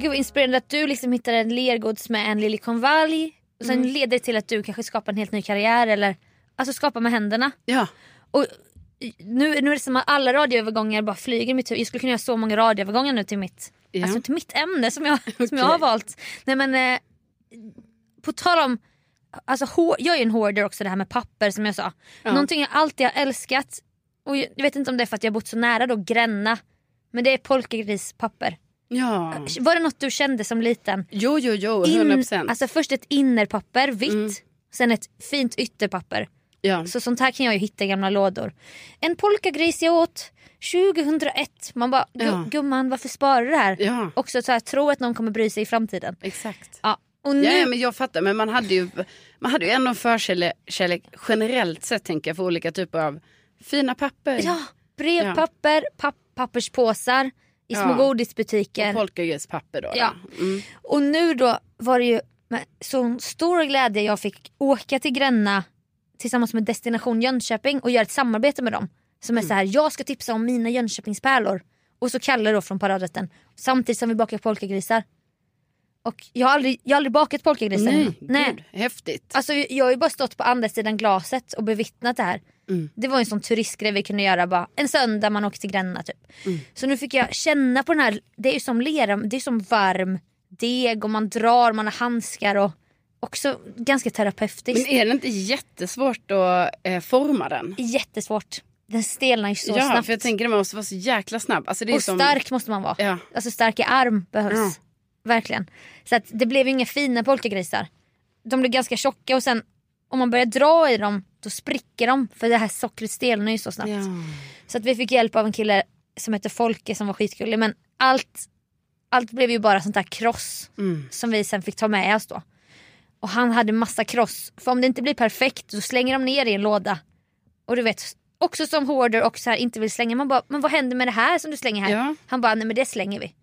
A: Gud vad inspirerande att du liksom hittade en lergods med en liljekonvalj. Och sen
B: Mm.
A: leder det till att du kanske skapar en helt ny karriär eller alltså skapar med händerna.
B: Ja.
A: Och nu, nu är det som att alla radioövergångar bara flyger i mitt huvud. Jag skulle kunna göra så många radioövergångar nu till mitt,
B: Ja.
A: alltså till mitt ämne som jag, som
B: Okej.
A: jag har valt. Nej men eh, på tal om, alltså jag är en hoarder också det här med papper som jag sa.
B: Ja.
A: Någonting jag alltid har älskat och jag, jag vet inte om det är för att jag har bott så nära då Gränna. Men det är polkagrispapper.
B: Ja.
A: Var det något du kände som liten?
B: Jo, jo, jo. 100
A: In,
B: procent.
A: alltså först ett innerpapper, vitt.
B: Mm.
A: Sen ett fint ytterpapper.
B: Ja.
A: Så sånt här kan jag ju hitta i gamla lådor. En polkagris jag åt 2001. Man bara, "Gu-
B: Ja.
A: gumman varför sparar du det här?
B: Ja.
A: Också så här, tro att någon kommer bry sig i framtiden.
B: Exakt.
A: Ja, och nu,
B: Ja, ja, men jag fattar, men man hade ju, man hade ju ändå en förkärlek kärlek generellt sett tänker jag för olika typer av fina papper.
A: ja, brevpapper, papp, papperspåsar i små
B: Ja.
A: godisbutiker.
B: Och polkagrispapper då.
A: Ja.
B: då. Mm.
A: Och nu då var det ju med sån stor glädje jag fick åka till Gränna tillsammans med Destination Jönköping och göra ett samarbete med dem. Som
B: Mm.
A: är så här, jag ska tipsa om mina Jönköpingspärlor. Och så Kalle då från paradrätten. Samtidigt som vi bakar polkagrisar. Och jag har aldrig, jag har aldrig bakat polkagrisar.
B: Nej, Gud, häftigt.
A: Alltså jag har ju bara stått på andra sidan glaset och bevittnat det här.
B: Mm.
A: Det var en sån turistgrej vi kunde göra bara en söndag man åkte till Gränna typ.
B: Mm.
A: Så nu fick jag känna på den här, det är ju som lera, det är som varm deg och man drar, man har handskar och också ganska terapeutiskt.
B: Men är det inte jättesvårt att eh, forma den?
A: Jättesvårt. Den stelnar ju så
B: ja,
A: snabbt.
B: för jag tänker att man måste vara så jäkla snabb. Alltså,
A: och
B: som...
A: stark måste man vara.
B: Ja.
A: Alltså stark i arm behövs.
B: Ja.
A: Verkligen. Så att det blev inga fina polkagrisar. De blev ganska tjocka och sen om man börjar dra i dem då spricker de för det här sockret stelnar ju så snabbt.
B: Ja.
A: Så att vi fick hjälp av en kille som heter Folke som var skitgullig men allt, allt blev ju bara sånt där kross
B: Mm.
A: som vi sen fick ta med oss då. Och han hade massa kross för om det inte blir perfekt så slänger de ner i en låda. Och du vet också som hoarder och så här inte vill slänga man bara men vad händer med det här som du slänger här?
B: Ja.
A: Han bara nej men det slänger vi.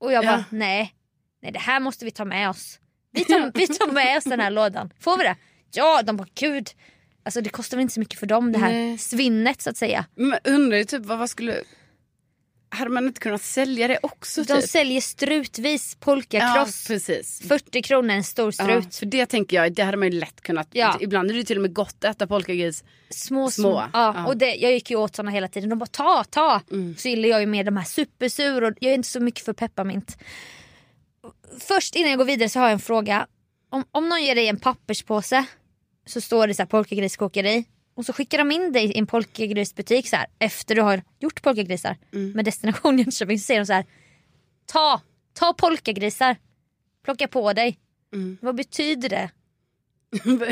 A: Och jag
B: Ja.
A: bara nej, nej det här måste vi ta med oss. Vi tar, vi tar med oss den här lådan. Får vi det? Ja, de bara gud. Alltså det kostar väl inte så mycket för dem det här
B: Nej.
A: svinnet så att säga.
B: Men undrar ju typ vad, vad skulle... Hade man inte kunnat sälja det också?
A: De
B: typ?
A: säljer strutvis
B: Ja,
A: polkakross.
B: precis.
A: 40 kronor en stor
B: Ja,
A: strut.
B: för det tänker jag, det hade man ju lätt kunnat.
A: Ja.
B: Ibland är det till och med gott att äta polkagris.
A: Små, små.
B: Små,
A: Ja,
B: ja. Mm.
A: Och det, jag gick ju åt såna hela tiden. De bara ta, ta. Så gillar jag ju mer de här supersur och jag är inte så mycket för pepparmint. Först innan jag går vidare så har jag en fråga. Om, om någon ger dig en papperspåse så står det så här polkagriskokeri och så skickar de in dig i en polkagrisbutik så här efter du har gjort polkagrisar
B: Mm.
A: med destination Jönköping så säger de så här ta, ta polkagrisar, plocka på dig.
B: Mm.
A: Vad betyder det?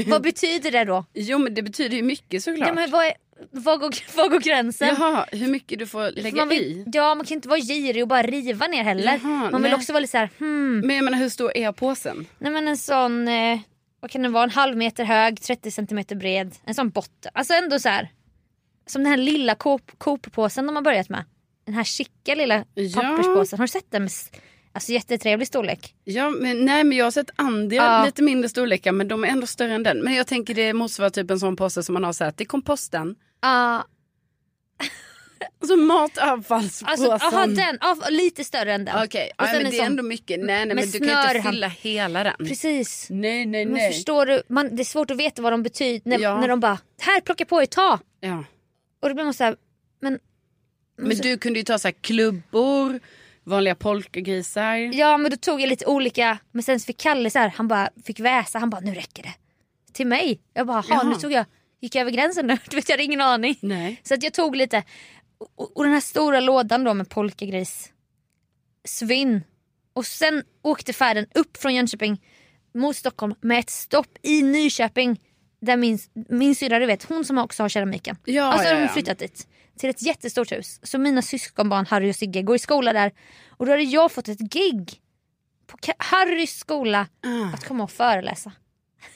A: Vad betyder det då?
B: jo men det betyder ju mycket såklart.
A: Ja, men vad, är, vad, går, vad går gränsen?
B: Jaha, hur mycket du får lägga
A: vill,
B: i.
A: Ja man kan inte vara girig och bara riva ner heller.
B: Jaha,
A: man vill
B: nej.
A: också vara lite såhär, hmm.
B: Men jag menar hur stor är påsen?
A: Nej men en sån, eh, vad kan den vara, en halv meter hög, 30 centimeter bred. En sån botten. Alltså ändå så här. Som den här lilla Coop- Coop-påsen de har börjat med. Den här chicka lilla
B: Ja.
A: papperspåsen. Har du sett den? Med, alltså jättetrevlig storlek.
B: Ja, men, nej men jag har sett andra
A: Ja.
B: lite mindre storlekar men de är ändå större än den. Men jag tänker det motsvarar typ en sån påse som man har så här till komposten.
A: Ja,
B: Alltså matavfallspåsen.
A: alltså aha, den, ja, lite större än den.
B: Okej, ja,
A: sen
B: men
A: en
B: det är ändå mycket. Nej, nej men du kan inte fylla hela den.
A: Precis.
B: Nej, nej,
A: Men
B: nej.
A: förstår du, man, det är svårt att veta vad de betyder när,
B: Ja.
A: när de bara, här plocka på er, ta.
B: Ja.
A: Och då blir man såhär, men
B: Men du kunde ju ta så här klubbor, vanliga polkagrisar.
A: Ja men då tog jag lite olika, men sen fick Kalle så här, han bara fick väsa, han bara nu räcker det. Till mig. Jag bara. "Ha, nu tog jag, gick jag över gränsen nu? Du vet jag hade ingen aning.
B: Nej.
A: Så att jag tog lite, och, och den här stora lådan då med polkagris, svinn. Och sen åkte färden upp från Jönköping mot Stockholm med ett stopp i Nyköping. Där min, min syrra, du vet, hon som också har keramiken.
B: Ja,
A: alltså
B: ja,
A: de har
B: ja.
A: flyttat dit. Till ett jättestort hus. Så mina syskonbarn Harry och Sigge går i skola där. Och då hade jag fått ett gig på Harrys skola
B: Ah.
A: att komma och föreläsa.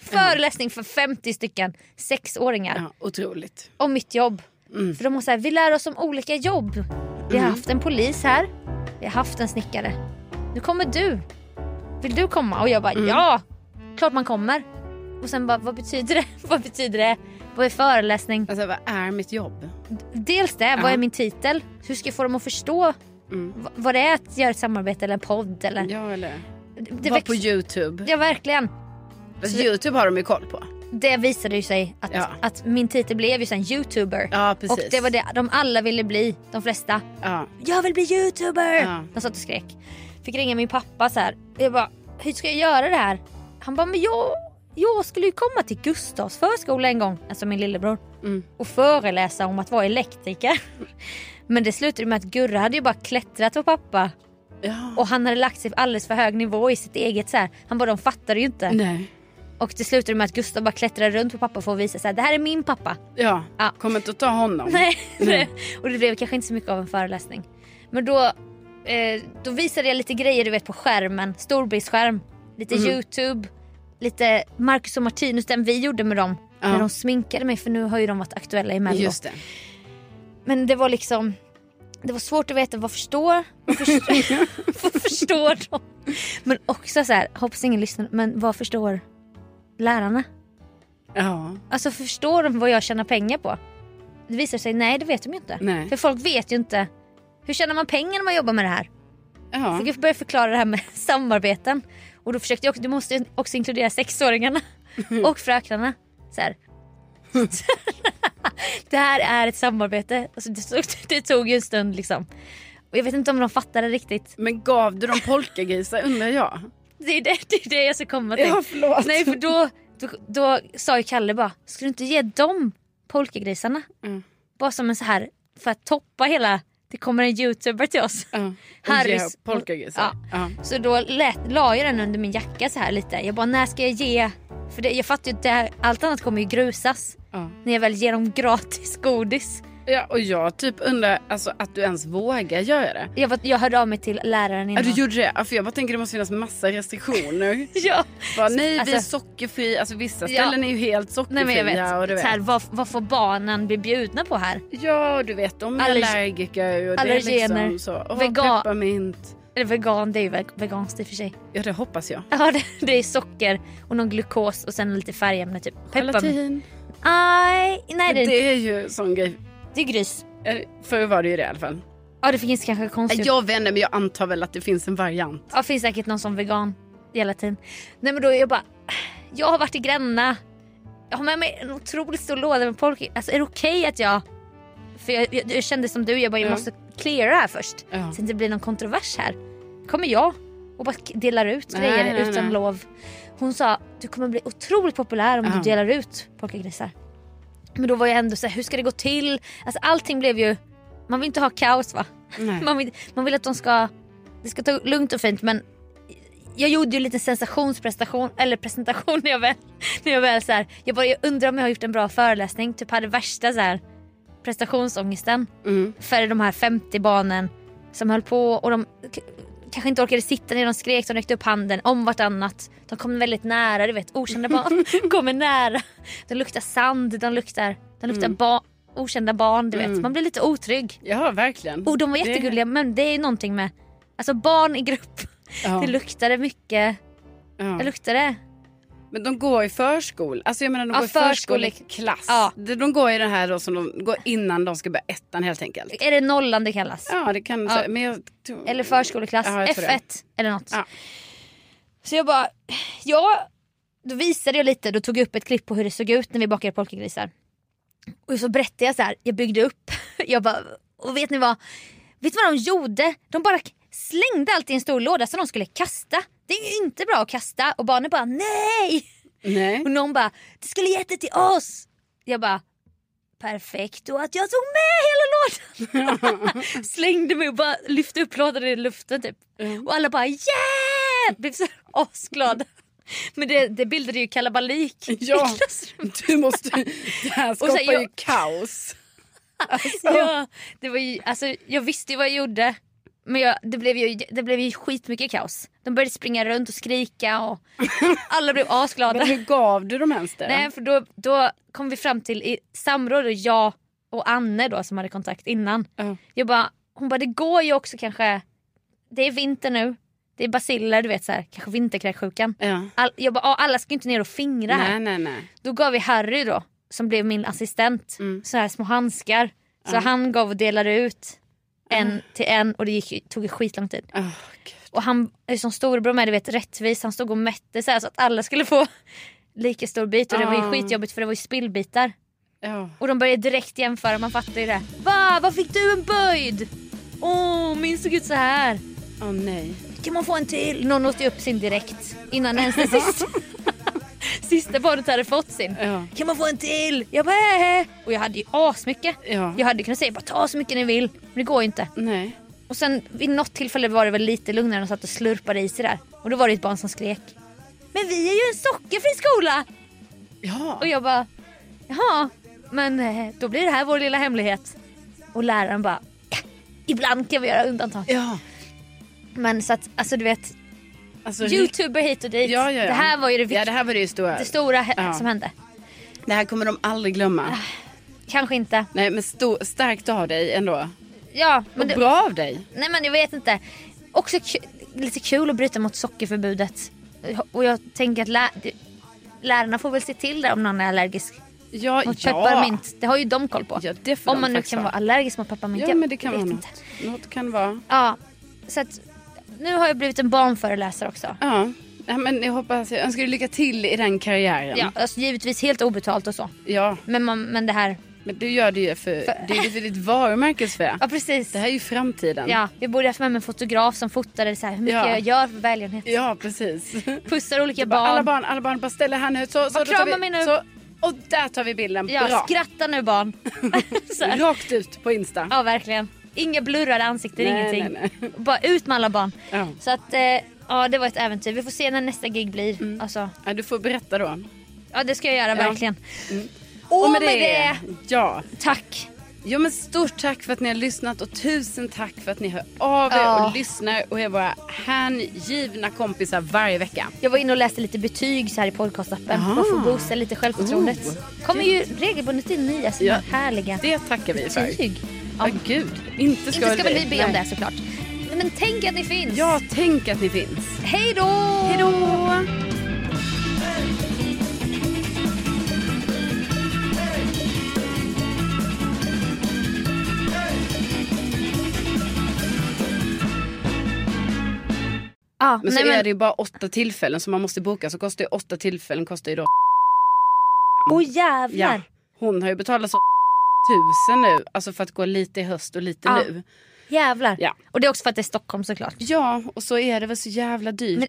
A: Föreläsning för 50 stycken sexåringar
B: Ja, otroligt.
A: om mitt jobb.
B: Mm.
A: För de har så här, vi lär oss om olika jobb. Vi har haft en polis här, vi har haft en snickare. Nu kommer du. Vill du komma? Och jag bara
B: Mm.
A: ja, klart man kommer. Och sen bara vad betyder det? vad betyder det? Vad är föreläsning?
B: Alltså vad är mitt jobb?
A: Dels det, vad är min titel? Hur ska jag få dem att förstå
B: Mm.
A: vad det är att göra ett samarbete eller en podd? Eller?
B: Ja eller?
A: det
B: Var på Youtube.
A: Ja verkligen.
B: Fast Youtube har de ju koll på.
A: Det visade ju sig att,
B: Ja.
A: att min titel blev ju sen youtuber.
B: Ja
A: och det var det de alla ville bli, de flesta.
B: Ja.
A: Jag vill bli youtuber! De satt och skrek. Fick ringa min pappa så här. Jag bara, hur ska jag göra det här? Han bara, men jag, jag skulle ju komma till Gustavs förskola en gång, alltså min lillebror.
B: Mm.
A: Och föreläsa om att vara elektriker. Men det slutade med att Gurra hade ju bara klättrat på pappa. Och han hade lagt sig alldeles för hög nivå i sitt eget så här. Han bara, de fattade ju inte.
B: Nej.
A: Och det slutade med att Gustav bara klättrade runt på pappa för att visa så här, det här är min pappa.
B: Ja,
A: Ja.
B: kommer inte att ta honom.
A: Nej.
B: Nej.
A: och det blev kanske inte så mycket av en föreläsning. Men då, eh, då visade jag lite grejer du vet på skärmen, storbildsskärm. Lite
B: Mhm.
A: youtube, lite Marcus och Martinus, den vi gjorde med dem.
B: Ja.
A: När de sminkade mig för nu har ju de varit aktuella i Mello.
B: Just det.
A: Men det var liksom det var svårt att veta vad förstår, vad förstår, vad förstår de? Men också så här, hoppas ingen lyssnar, men vad förstår lärarna?
B: Ja.
A: Alltså förstår de vad jag tjänar pengar på? Det visar sig, nej det vet de ju inte.
B: Nej.
A: För folk vet ju inte. Hur tjänar man pengar när man jobbar med det här?
B: Ja.
A: Så jag började förklara det här med samarbeten. Och då försökte jag också, du måste också inkludera sexåringarna och fröknarna. Så här. det här är ett samarbete. Alltså det, tog, det tog ju en stund liksom. Och jag vet inte om de fattade riktigt.
B: Men gav du dem polkagrisar undrar jag?
A: Det är det, det, är det jag ska komma till.
B: Ja, förlåt.
A: Nej för då, då, då sa ju Kalle bara, ska du inte ge dem polkagrisarna?
B: Mm.
A: Bara som en så här, för att toppa hela, det kommer en youtuber till oss.
B: Och
A: Harrys-
B: ge polkagrisar.
A: Ja.
B: Ja.
A: Så då lät, la jag den under min jacka så här lite. Jag bara, när ska jag ge? För det, jag fattar ju att allt annat kommer ju grusas.
B: Ja.
A: När jag väl ger dem gratis godis.
B: Ja, och jag typ undrar alltså, att du ens vågar göra det.
A: Jag, var, jag hörde av mig till läraren
B: Ja,
A: innan.
B: du gjorde det? Ja, för jag bara tänker det måste finnas massa restriktioner.
A: ja.
B: Bara, nej vi är
A: Alltså-
B: sockerfri, alltså vissa
A: Ja.
B: ställen är ju helt
A: Nej men jag vet.
B: sockerfria. du
A: Så
B: vet.
A: här, vad, vad får barnen bli bjudna på här?
B: Ja du vet de är
A: Allergi-
B: allergiker och det är
A: allergener,
B: liksom så. Oh,
A: vegan-
B: Pepparmint.
A: Eller vegan, det är ju ve- veganskt i och för sig.
B: Ja det hoppas jag.
A: Ja det, det är socker och någon glukos och sen lite färgämne typ.
B: Gelatin.
A: Aj, nej det,
B: Det,
A: det,
B: är ju sån grej.
A: Det är grys.
B: Eller, Förr var det ju det i alla fall.
A: Ja det finns kanske konstigt.
B: Jag vet inte men jag antar väl att det finns en variant.
A: Ja, finns säkert någon som vegan gelatin. Nej men då är jag bara, jag har varit i Gränna. Jag har med mig en otroligt stor låda med polka. Alltså är det okej att jag, för jag, jag, jag kände som du, jag bara jag
B: Ja.
A: måste cleara det här först.
B: Ja.
A: Så det inte blir någon kontrovers här. Kommer jag och bara delar ut
B: Nej,
A: grejer
B: nej,
A: utan
B: nej.
A: lov. Hon sa, du kommer bli otroligt populär om
B: Ja.
A: du delar ut polkagrisar. Men då var jag ändå så här, hur ska det gå till? Alltså allting blev ju, man vill inte ha kaos va?
B: Nej.
A: Man vill, man vill att de ska, det ska ta lugnt och fint men jag gjorde ju lite sensationsprestation, eller presentation när jag väl, när jag väl så här, jag bara jag undrar om jag har gjort en bra föreläsning, typ hade värsta så här prestationsångesten
B: Mm.
A: för de här 50 barnen som höll på och de kanske inte orkade sitta ner, de skrek, de räckte upp handen om vartannat. De kom väldigt nära, du vet okända barn kommer nära. De luktar sand, de luktar, de luktar ba- okända barn, du vet. Man blir lite otrygg.
B: Ja verkligen.
A: Och de var
B: Det-
A: jättegulliga men det är någonting med Alltså barn i grupp,
B: Ja.
A: det luktade mycket.
B: Ja.
A: Det luktade.
B: Men de går i förskola, alltså jag menar de
A: Ja,
B: går i
A: förskole-
B: förskoleklass.
A: Ja.
B: De går i den här då som de går innan de ska börja ettan helt enkelt.
A: Är det nollan det kallas?
B: Ja det kan
A: Ja.
B: men jag
A: Eller förskoleklass,
B: Ja, jag tror
A: F1
B: det.
A: eller något.
B: Ja.
A: Så jag bara, ja. Då visade jag lite, då tog jag upp ett klipp på hur det såg ut när vi bakade polkagrisar. Och så berättade jag så här, jag byggde upp. Jag bara, och vet ni vad? Vet ni vad de gjorde? De bara slängde allt i en stor låda som de skulle kasta. Det är inte bra att kasta och barnen bara nej!
B: Nej.
A: Och någon bara, du skulle gett det till oss. Jag bara, perfekt och att jag tog med hela lådan. Slängde mig och bara lyfte upp lådan i luften typ. Och alla bara yeah! Blev så asglada. Men det, det bildade ju kalabalik
B: Ja, du måste, det här skapar
A: här, jag-
B: ju kaos. Alltså,
A: Ja, det var ju, alltså, jag visste ju vad jag gjorde. Men jag, det, blev ju, det blev ju skitmycket kaos. De började springa runt och skrika och alla blev asglada.
B: Men hur gav du dem ens det?
A: Nej för då, då kom vi fram till i samråd och jag och Anne då som hade kontakt innan.
B: Ja.
A: Jag bara, hon bara det går ju också kanske, det är vinter nu, det är basiller du vet så här, kanske vinterkräksjukan.
B: Ja.
A: All, jag bara, "Ja, alla ska inte ner och fingra här.
B: Nej nej nej.
A: Då gav vi Harry då, som blev min assistent,
B: Mm.
A: så här små handskar. Så han gav och delade ut en till en och det gick, tog skitlång tid.
B: Gud.
A: Och han är som storebror med, du vet rättvis. Han stod och mätte så, här, så att alla skulle få lika stor bit. Och det var ju
B: Ah.
A: skitjobbigt för det var ju spillbitar.
B: Ja.
A: Och de började direkt jämföra, man fattar ju det. Va? Vad fick du en böjd? Åh, min såg ut så här.
B: Åh nej.
A: Kan man få en till? Någon åt ju upp sin direkt innan ens det sista. sista barnet hade fått sin.
B: Ja.
A: Kan man få en till? Jag bara äh. Och jag hade ju asmycket.
B: Ja.
A: Jag hade kunnat säga bara ta så mycket ni vill. Men det går ju inte.
B: Nej.
A: Och sen vid något tillfälle var det väl lite lugnare när de satt och slurpade i sig där. Och då var det ett barn som skrek. men vi är ju en sockerfri skola.
B: Ja.
A: Och jag bara, jaha, men eh, då blir det här vår lilla hemlighet. Och läraren bara, ja, ibland kan vi göra undantag.
B: ja.
A: Men så att, alltså du vet,
B: Alltså,
A: youtuber hit och dit.
B: Ja, ja, ja.
A: Det här var ju det,
B: Ja, det här var det stora.
A: det stora
B: Ja.
A: som hände.
B: Det här kommer de aldrig glömma.
A: Kanske inte.
B: Nej men stor, starkt av dig ändå.
A: Ja,
B: Och
A: men det,
B: bra av dig.
A: nej men jag vet inte. Också lite kul att bryta mot sockerförbudet. Och jag tänker att lä- lärarna får väl se till det om någon är allergisk
B: Ja,
A: mot
B: ja.
A: pepparmint. Det har ju de koll på.
B: Ja, det får
A: om
B: de
A: man nu kan vara allergisk mot pepparmint.
B: Ja men det kan vara
A: inte.
B: något. Något kan vara.
A: Ja, så att nu har jag blivit en barnföreläsare också.
B: Ja. ja men jag hoppas, jag önskar dig lycka till i den karriären.
A: Ja, alltså givetvis helt obetalt och så.
B: ja.
A: Men, man, men det här,
B: Men du gör det ju för, det är för ditt varumärkes för.
A: ja precis.
B: Det här är ju framtiden.
A: Ja, vi borde haft med mig en fotograf som fotade så här, hur mycket
B: Ja.
A: jag gör för välgörenhet.
B: Ja precis.
A: Pussar olika
B: Bara,
A: barn.
B: Alla barn, alla barn bara ställer här nu. Så, så, tar
A: krama mig nu.
B: Så, och där tar vi bilden.
A: Ja,
B: Bra.
A: skratta nu barn.
B: Rakt ut på Insta.
A: Ja, verkligen. Inga blurrade ansikten,
B: Nej,
A: ingenting.
B: nej, nej.
A: Bara ut med alla barn.
B: Ja.
A: Så att, eh, ja det var ett äventyr. Vi får se när nästa gig blir.
B: Mm.
A: Alltså,
B: Ja, du får berätta då.
A: ja det ska jag göra
B: Ja.
A: verkligen.
B: Och
A: Och med det,
B: Ja.
A: tack.
B: ja, men stort tack för att ni har lyssnat och tusen tack för att ni hör av er
A: Ja.
B: och lyssnar och är våra hängivna kompisar varje vecka.
A: Jag var inne och läste lite betyg så här i podcastappen. För att boosta lite självförtroendet.
B: Oh.
A: kommer ju regelbundet in nya såna
B: Ja.
A: här härliga
B: Det tackar vi för.
A: betyg.
B: Ja, gud. Inte ska,
A: Inte ska väl vi be om det såklart. Men tänk att ni finns.
B: Ja, tänk att ni finns.
A: Hej då!
B: Hej då!
A: Ja,
B: Men så
A: nej, men,
B: är det ju bara åtta tillfällen som man måste boka. Så kostar ju åtta tillfällen kostar ju då...
A: Åh jävlar.
B: Ja, hon har ju betalat så tusen nu. Alltså för att gå lite i höst och lite
A: Ja.
B: nu.
A: Jävlar.
B: Ja.
A: Och det är också för att det är Stockholm såklart.
B: Ja, och så är det väl så jävla dyrt.
A: Men-